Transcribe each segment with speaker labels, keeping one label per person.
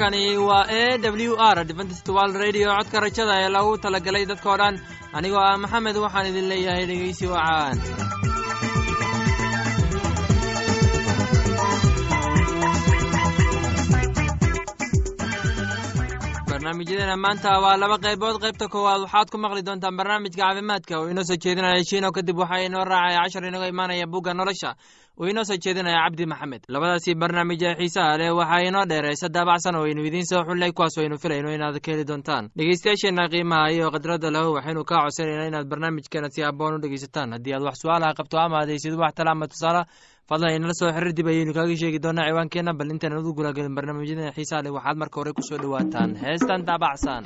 Speaker 1: halkani waa e w r dventstwal radio. Codka rajada ee lagu talagalay dadkao dhan anigoo ah maxamed waxaan idin leeyahay dhegeysi wacaan barnaamijyadeena maanta waa laba qaybood. Qaybta koowaad waxaad ku maqli doontaan barnaamijka caafimaadka. Oo inoo soo jeedinaya shiino kadib waxaa inoo raacaya cashar inaga imaanaya bugga nolosha uu inoo soo jeedinaya cabdi maxamed. Labadaasii barnaamij ee xiisaha leh waxaa inoo dheeraysa daabacsan oo aynu idiin soo xullay kuwaas aynu filayno inaad ka heli doontaan. Dhegeystayaasheenna qiimaha iyo khadradda lahu waxaynu kaa codsanayna inaad barnaamijkeena si aboon u dhegeysataan. Haddii aad wax su'aalaha qabto ama adaysid wax tala ama tusaale fadlan inala soo xiriir dib ayaynu kaaga sheegi doonaa ciwaankeenna bal intaynan udu gulagelin barnaamijyada xiisaha leh waxaad marka hore ku soo dhowaataan heestan daabacsan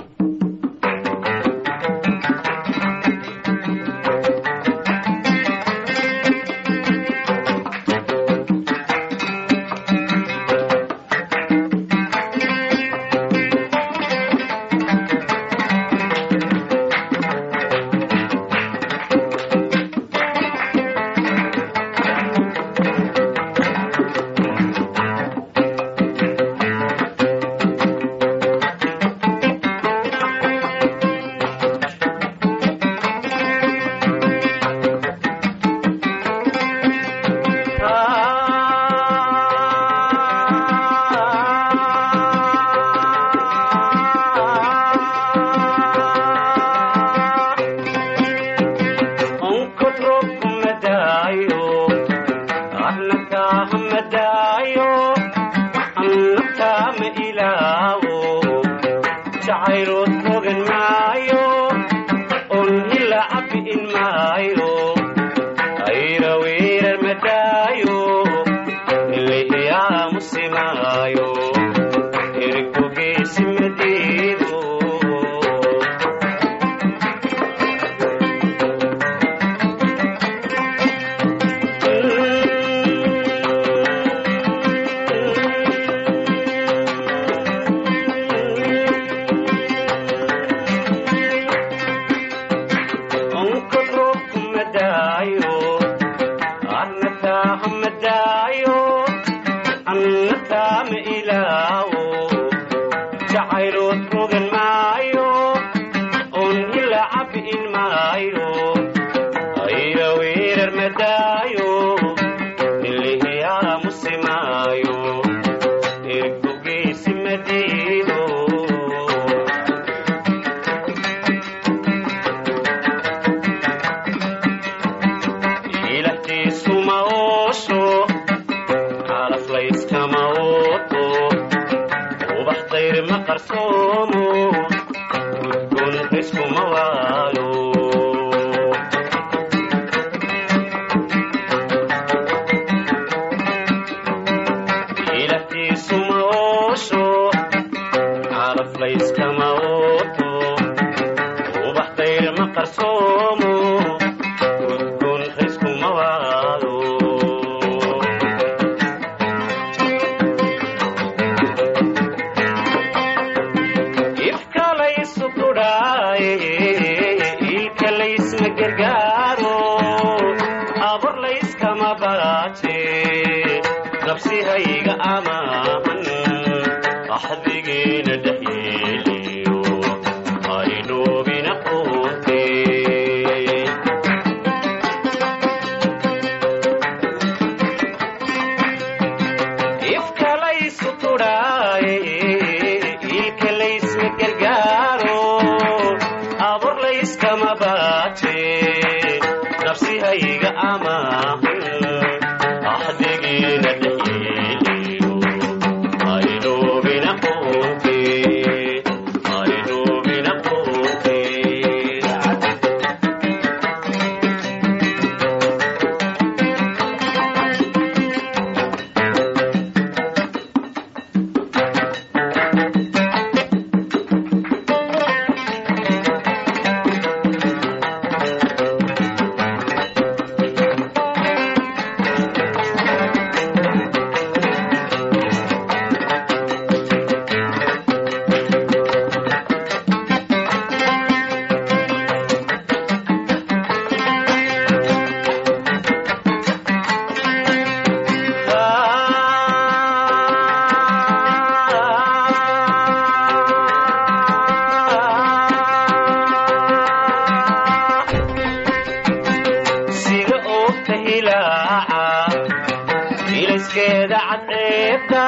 Speaker 1: iskeeda cadceebta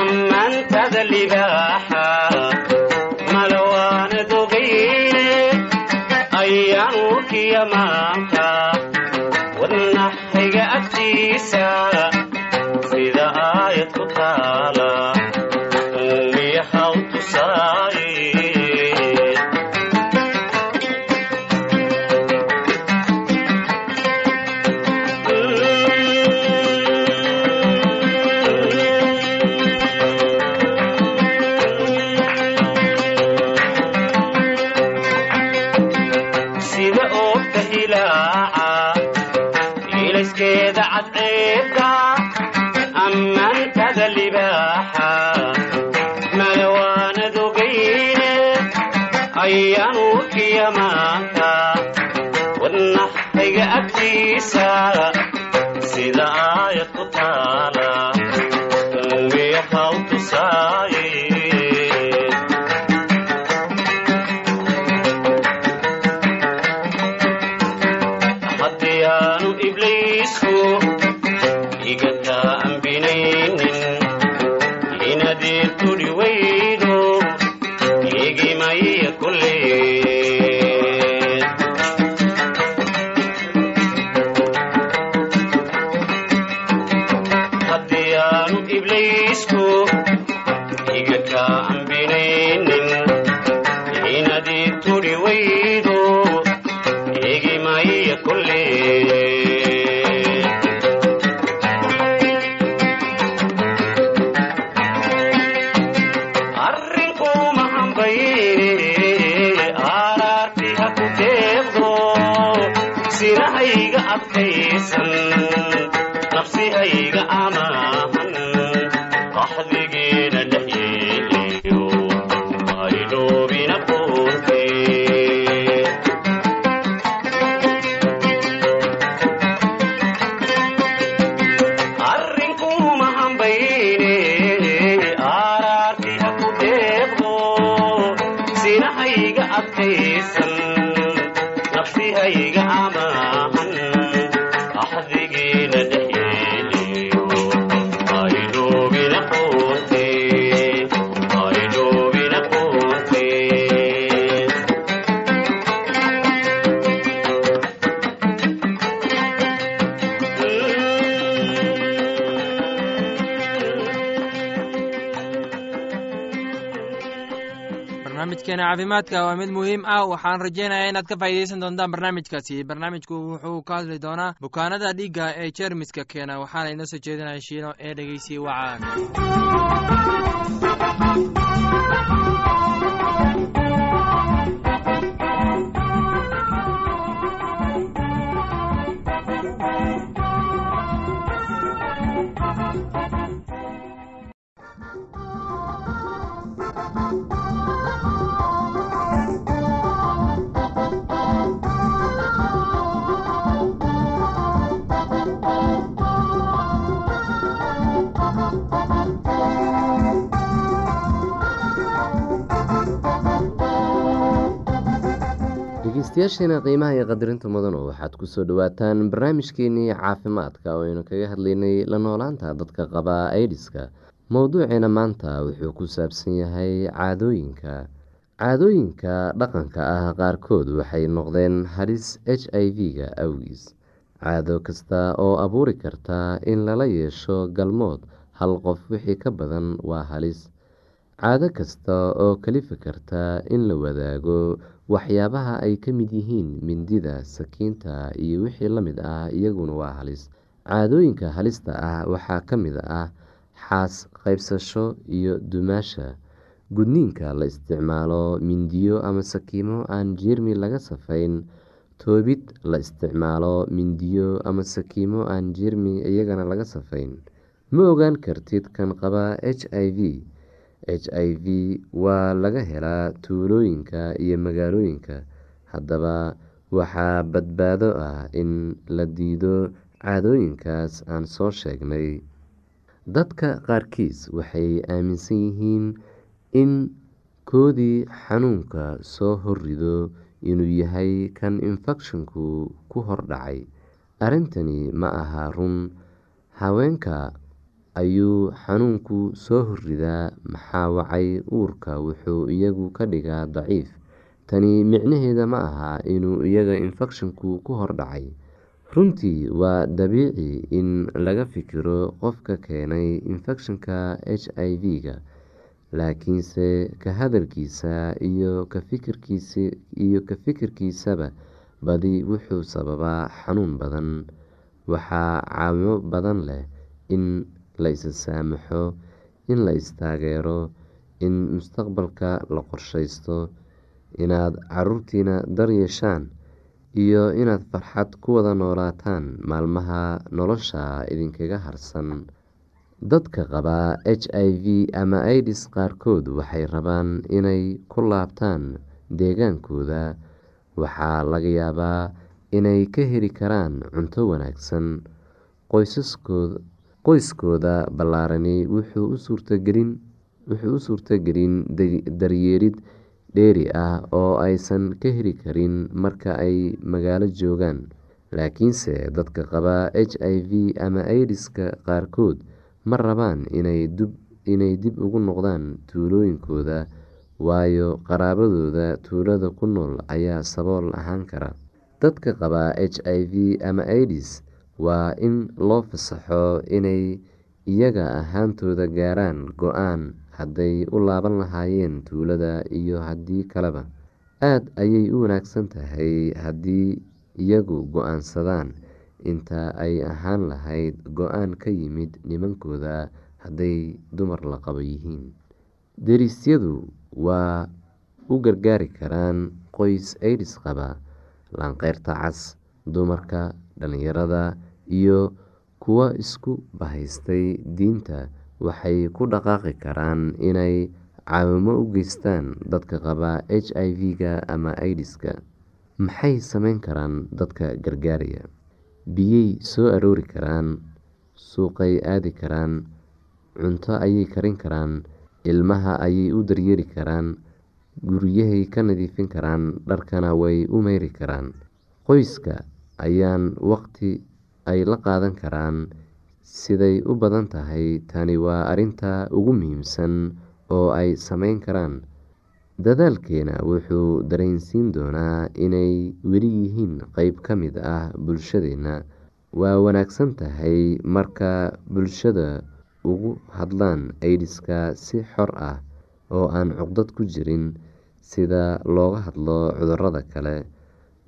Speaker 1: ammaantada libaaxa malawaana dogayne ayaan wurkiya maanta wadnaxiga agtiisa sida aayad ku taala kiyamaanka wadnaxayga agtiisa sida aayad ku taala nafsihayga amaahan qaxdigeena
Speaker 2: barnaamijkeena caafimaadka waa mid muhiim ah. Waxaan rajaynayaa inaad ka faa'iidaysan doontaan barnaamijkaasi. Barnaamijku wuxuu ka hadli doonaa bukaanada dhiigga ee jeermiska keena. Waxaana inoo soo jeedinaya shiino ee dhegeysi wacaan
Speaker 3: dhegeystayaasheena qiimaha iyo qadarinta mudanu waxaad ku soo dhawaataan barnaamijkeenii caafimaadka oo aynu kaga hadlaynay la noolaanta dadka qaba aidiska mowduuceena maanta wuxuu ku saabsan yahay caadooyinka. Caadooyinka dhaqanka ah qaarkood waxay noqdeen halis h i v-ga awgiis. Caado kasta oo abuuri karta in lala yeesho galmood hal qof wixii ka badan waa halis. Caado kasta oo kalifi karta in la wadaago waxyaabaha ay ka mid yihiin mindida sakiinta iyo wixii la mid ah iyaguna waa halis. Caadooyinka halista ah waxaa ka mid ah xaas qaybsasho iyo dumaasha. Gudniinka la isticmaalo mindiyo ama sakiimo aan jeermi laga safayn. Toobid la isticmaalo mindiyo ama sakiimo aan jeermi iyagana laga safayn. Ma ogaan kartid kan qaba h i v h i v waa laga helaa tuulooyinka iyo magaalooyinka. Haddaba waxaa badbaado ah in la diido caadooyinkaas aan soo sheegnay. Dadka qaarkiis waxay aaminsan yihiin in koodii xanuunka soo horrido inuu yahay kan infekshanku ku hordhacay arrintani ma aha run haweenka ayuu xanuunku soo horridaa maxaa wacay uurka wuxuu iyagu ka dhigaa daciif. Tani micnaheeda ma aha inuu iyaga infekshanku ku hordhacay runtii waa dabiici in laga fikiro qofka keenay infekshanka h i v-ga laakiinse ka hadalkiisa iyo ka fikirkiisaba badi wuxuu sababaa xanuun badan. Waxaa caawimo badan leh in la is-saamaxo in la is-taageero in mustaqbalka la qorsheysto inaad caruurtiina daryeeshaan iyo inaad farxad ku wada noolaataan maalmaha nolosha idinkaga harsan. Dadka qaba h i v ama idis qaarkood waxay rabaan inay ku laabtaan deegaankooda. Waxaa laga yaabaa inay ka heli karaan cunto wanaagsan qoyskooda ballaarani wuxuu u suurtagelin daryeelid dheeri ah oo aysan ka heli karin marka ay magaalo joogaan. Laakiinse dadka qaba h i v ama idiska qaarkood ma rabaan inay dib ugu noqdaan tuulooyinkooda waayo qaraabadooda tuulada ku nool ayaa sabool ahaan kara. Dadka qaba h i v ama idis waa in loo fasaxo inay iyaga ahaantooda gaaraan go'aan hadday u laaban lahaayeen tuulada iyo haddii kaleba. Aada ayay u wanaagsan tahay haddii iyagu go'aansadaan. Inta ay ahaan lahayd go'aan ka yimid nimankooda hadday dumar la qabo yihiin. Derisyadu waa u gargaari karaan qoys idis qaba laanqeyrta cas dumarka dhalinyarada iyo kuwa isku bahaystay diinta waxay ku dhaqaaqi karaan inay caawimo u geystaan dadka qaba h i v-ga ama idiska maxay sameyn karaan dadka gargaaraya? Biyey soo aroori karaan suuqay aadi karaan cunto ayay karin karaan ilmaha ayay u daryeeri karaan guryahay ka nadiifin karaan dharkana way u meyri karaan. Qoyska ayaan waqti ay la qaadan karaan. Siday u badan tahay tani waa arinta ugu muhiimsan oo ay sameyn karaan. Dadaalkeena wuxuu dareensiin doonaa inay weli yihiin qeyb ka mid ah bulshadeena. Waa wanaagsan tahay marka bulshada ugu hadlaan idiska si xor ah oo aan cuqdad ku jirin sida looga hadlo cudurrada kale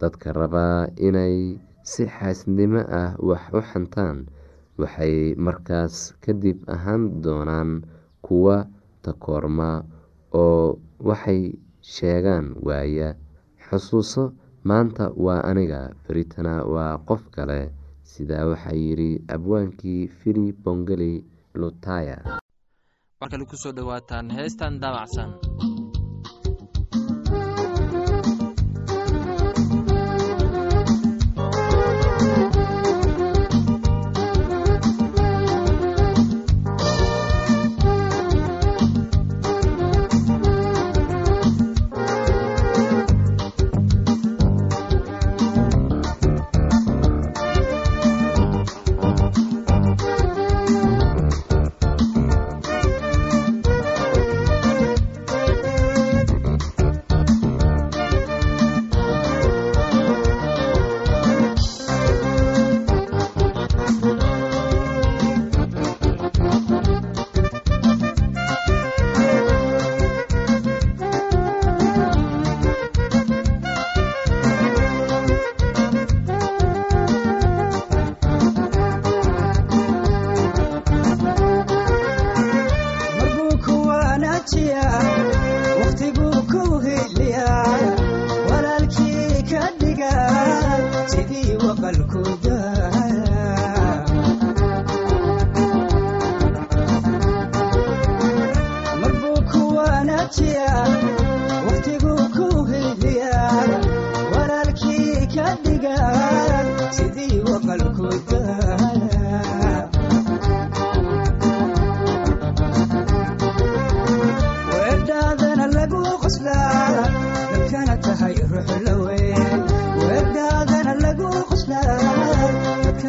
Speaker 3: dadka rabaa inay si xaasnimo ah wax u xantaan. Waxay markaas kadib ahaan doonaan kuwa takoorma oo waxay sheegaan waaya xusuuso maanta waa aniga beritana waa qof kale. Sidaa waxaa yidhi abwaankii fili bongeli lutaya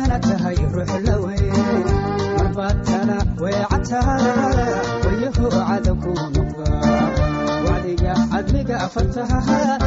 Speaker 4: mar kale ku soo dhawaataan heestan daabacsan
Speaker 5: marbuu waxee ku dhalaa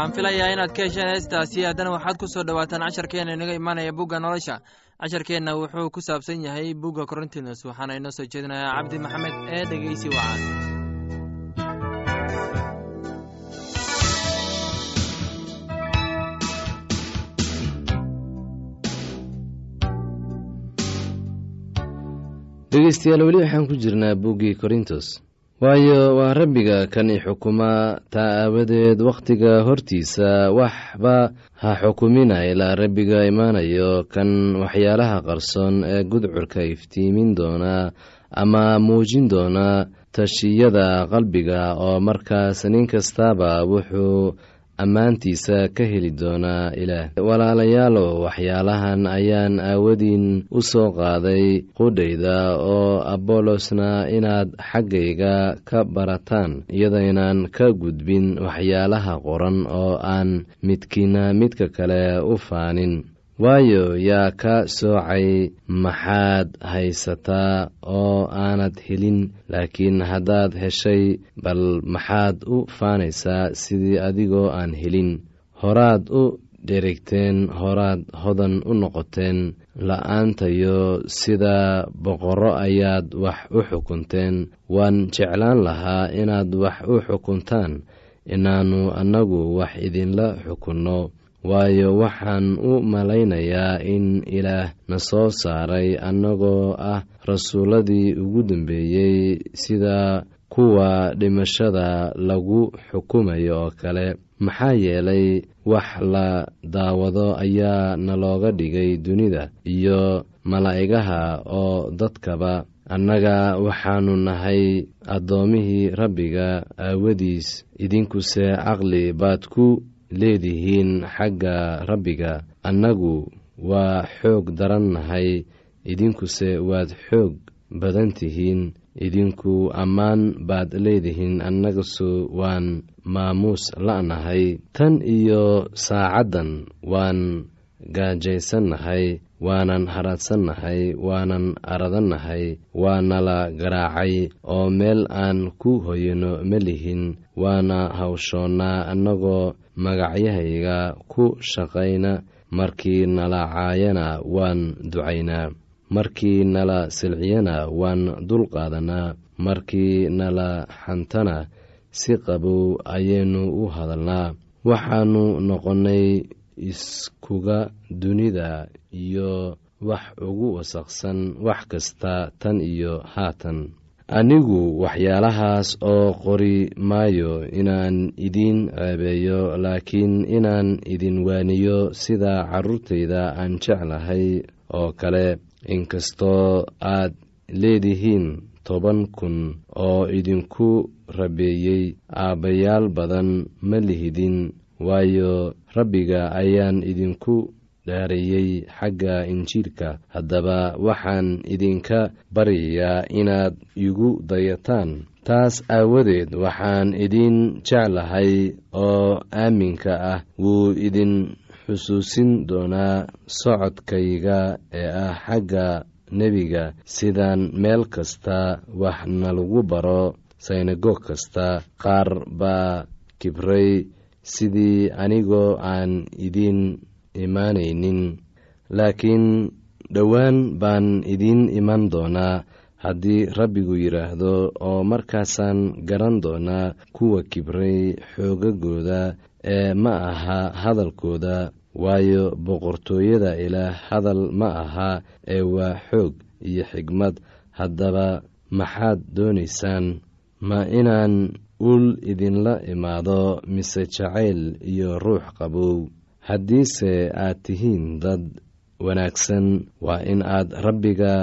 Speaker 2: waxaan filayaa inaad ka hesheen heestaasi haddana waxaad ku soo dhowaataan casharkeenna inaga imaanaya bugga nolosha. Casharkeenna wuxuu ku saabsan yahay bugga corintinos waxaana inoo soo jeedinayaa cabdi maxamed ee dhegeysi wacan
Speaker 6: dhegeystayaal weli waxaan ku jirnaa buuggii korintos waayo waa rabbiga kan i xukuma taa aawadeed wakhtiga hortiisa waxba ha xukumina ilaa rabbiga imaanayo kan waxyaalaha qarsoon ee gudcurka iftiimin doona ama muujin doona tashiyada qalbiga oo markaas nin kastaaba wuxuu ammaantiisa ka heli doonaa ilaah. Walaalayaalow waxyaalahan ayaan aawadiin u soo qaaday qudhayda oo abolosna inaad xaggayga ka barataan iyadaynan ka gudbin waxyaalaha qoran oo aan midkiina midka kale u faanin waayo yaa ka soocay maxaad haysataa oo aanad helin laakiin haddaad heshay bal maxaad u faanaysaa sidii adigoo aan helin. Horaad u dherigteen horaad hodan u noqoteen la'aantayo sida boqorro ayaad wax u xukunteen. Waan jeclaan lahaa inaad wax u xukuntaan inaannu annagu wax idinla xukunno waayo waxaan u malaynayaa in ilaah na soo saaray annagoo ah rasuulladii ugu dambeeyey sida kuwa dhimashada lagu xukumayo oo kale. Maxaa yeelay wax la daawado ayaa nalooga dhigay dunida iyo malaa'igaha oo dadkaba. Annaga waxaannu nahay addoomihii rabbiga aawadiis. Idinkuse caqli baad ku leedihiin xagga rabbiga. Annagu waa xoog daran nahay idinkuse waad xoog badan tihiin idinku ammaan baad leedihiin annagasu waan maamuus la'nahay. Tan iyo saacaddan waan gaajaysannahay waanan hadhaadsannahay waanan aradannahay waanala garaacay oo meel aan ku hoyano ma lihin waana hawshoonnaa annagoo magacyahayga ku shaqayna markii nala caayana waan ducaynaa markii nala silciyana waan dulqaadanaa markii nala xantana si qabow ayaynu u hadalnaa. Waxaannu noqonnay iskuga dunida iyo wax ugu wasaqsan wax kasta tan iyo haatan anigu waxyaalahaas oo qori maayo inaan idiin ceebeeyo laakiin inaan idin waaniyo sida carruurtayda aan jeclahay oo kale. Inkastoo aad leedihiin toban kun oo idinku rabeeyey aabbayaal badan ma lihidin waayo rabbiga ayaan idinku dhaarayey xagga injiilka. Haddaba waxaan idinka baryayaa inaad igu dayataan. Taas aawadeed waxaan idin jeclahay oo aaminka ah wuu idin xusuusin doonaa socodkayga ee ah xagga nebiga. Sidaan meel kasta wax nalagu baro synagoog kasta qaar baa kibray. Sidii anigoo aan idiin imaanaynin. Laakiin dhowaan baan idiin iman doonaa haddii rabbigu yidhaahdo oo markaasaan garan doonaa kuwa kibray xoogagooda ee ma aha hadalkooda waayo boqortooyada ilaah hadal ma aha ee waa xoog iyo xigmad. Haddaba maxaad doonaysaan ma inaan ul idinla imaado mise jacayl iyo ruux qabow haddiise aad tihiin dad wanaagsan waa in aad rabbiga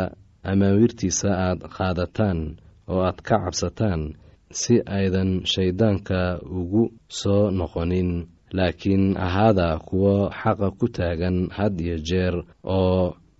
Speaker 6: amaawiirtiisa aad qaadataan oo aad ka cabsataan si aydan shayddaanka ugu soo noqonin. Laakiin ahaada kuwo xaqa ku taagan had iyo jeer oo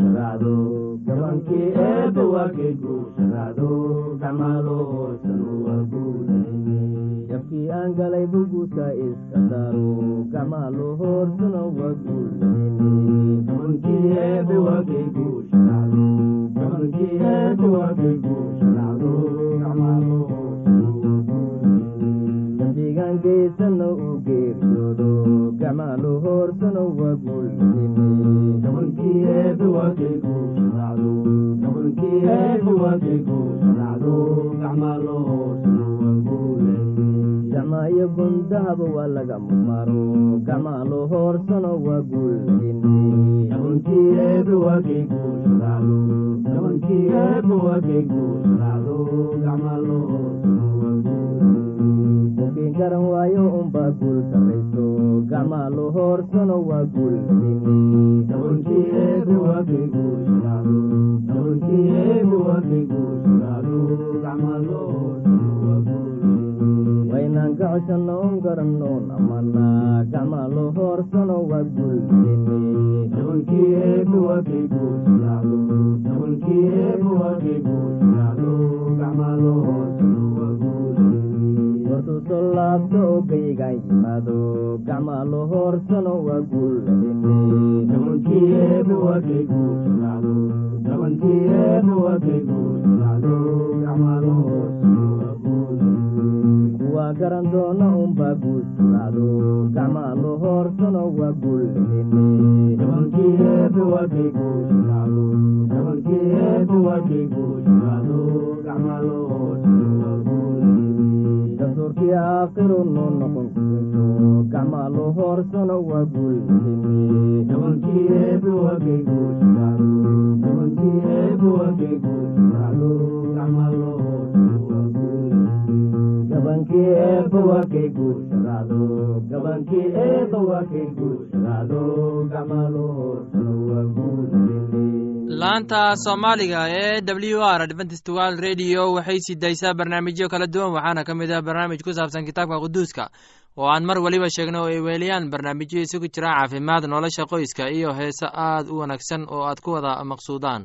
Speaker 7: guusharaacdo gabankii eebba waa kay guusharaacdo gacmaalo hoosan waa guulayni jabkii aan galay bugusa iska saaro gacmaalo hoorsana waa guulayni gabankii eebba waa kay guusharaacdo gabankii eebba waa kay guusharaacdo gacmaalo guusharaacdo gacmaalo hoorsana waa guulayni gacmaa iyo gundahaba waa laga mudmaaro gacmaalo hoorsana waa guulayni garan waayo unbaa guul sarrayso gacmaalo hoorsana waa guulayni waynaan ka coshanno un garannoon amana gacmaalo hoorsana waa guulayni oo gaygaan yimaado gacmaalo hoorsana waa guulayni gabankii eebba waa kay guusharaacdo gabankii eebba waa kay guusharaacdo gacmaalo hoorsana waa guulayni kuwa garan doona unbaa guusharaacdo gacmaalo hoorsana waa guulayni dastuurkii aakhiru noo noqon waa guulayni gabankii eebba waa kay
Speaker 2: laanta soomaaliga ee w r adventist world radio waxay sii daysaa barnaamijyo kala duwan waxaana ka mid ah barnaamij ku saabsan kitaabka quduuska oo aan mar weliba sheegno oo ay weeliyaan. Barnaamijyo isugu jira caafimaad nolosha qoyska iyo heese aad u wanaagsan oo aad ku wada maqsuudaan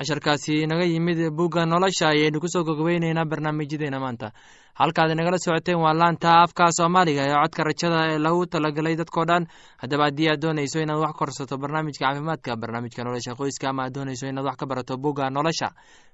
Speaker 2: casharkaasi inaga yimid bugga nolosha ayaynu ku soo gogobeyneynaa barnaamijyadeena maanta. Halkaad inagala socoteen waa laanta afka soomaaliga ee codka rajada ee lagu talagalay dadkao dhan. Haddaba haddii aad doonayso inaad wax korsato barnaamijka caafimaadka barnaamijka nolosha qoyska ama aad doonayso inaad wax ka barato bugga nolosha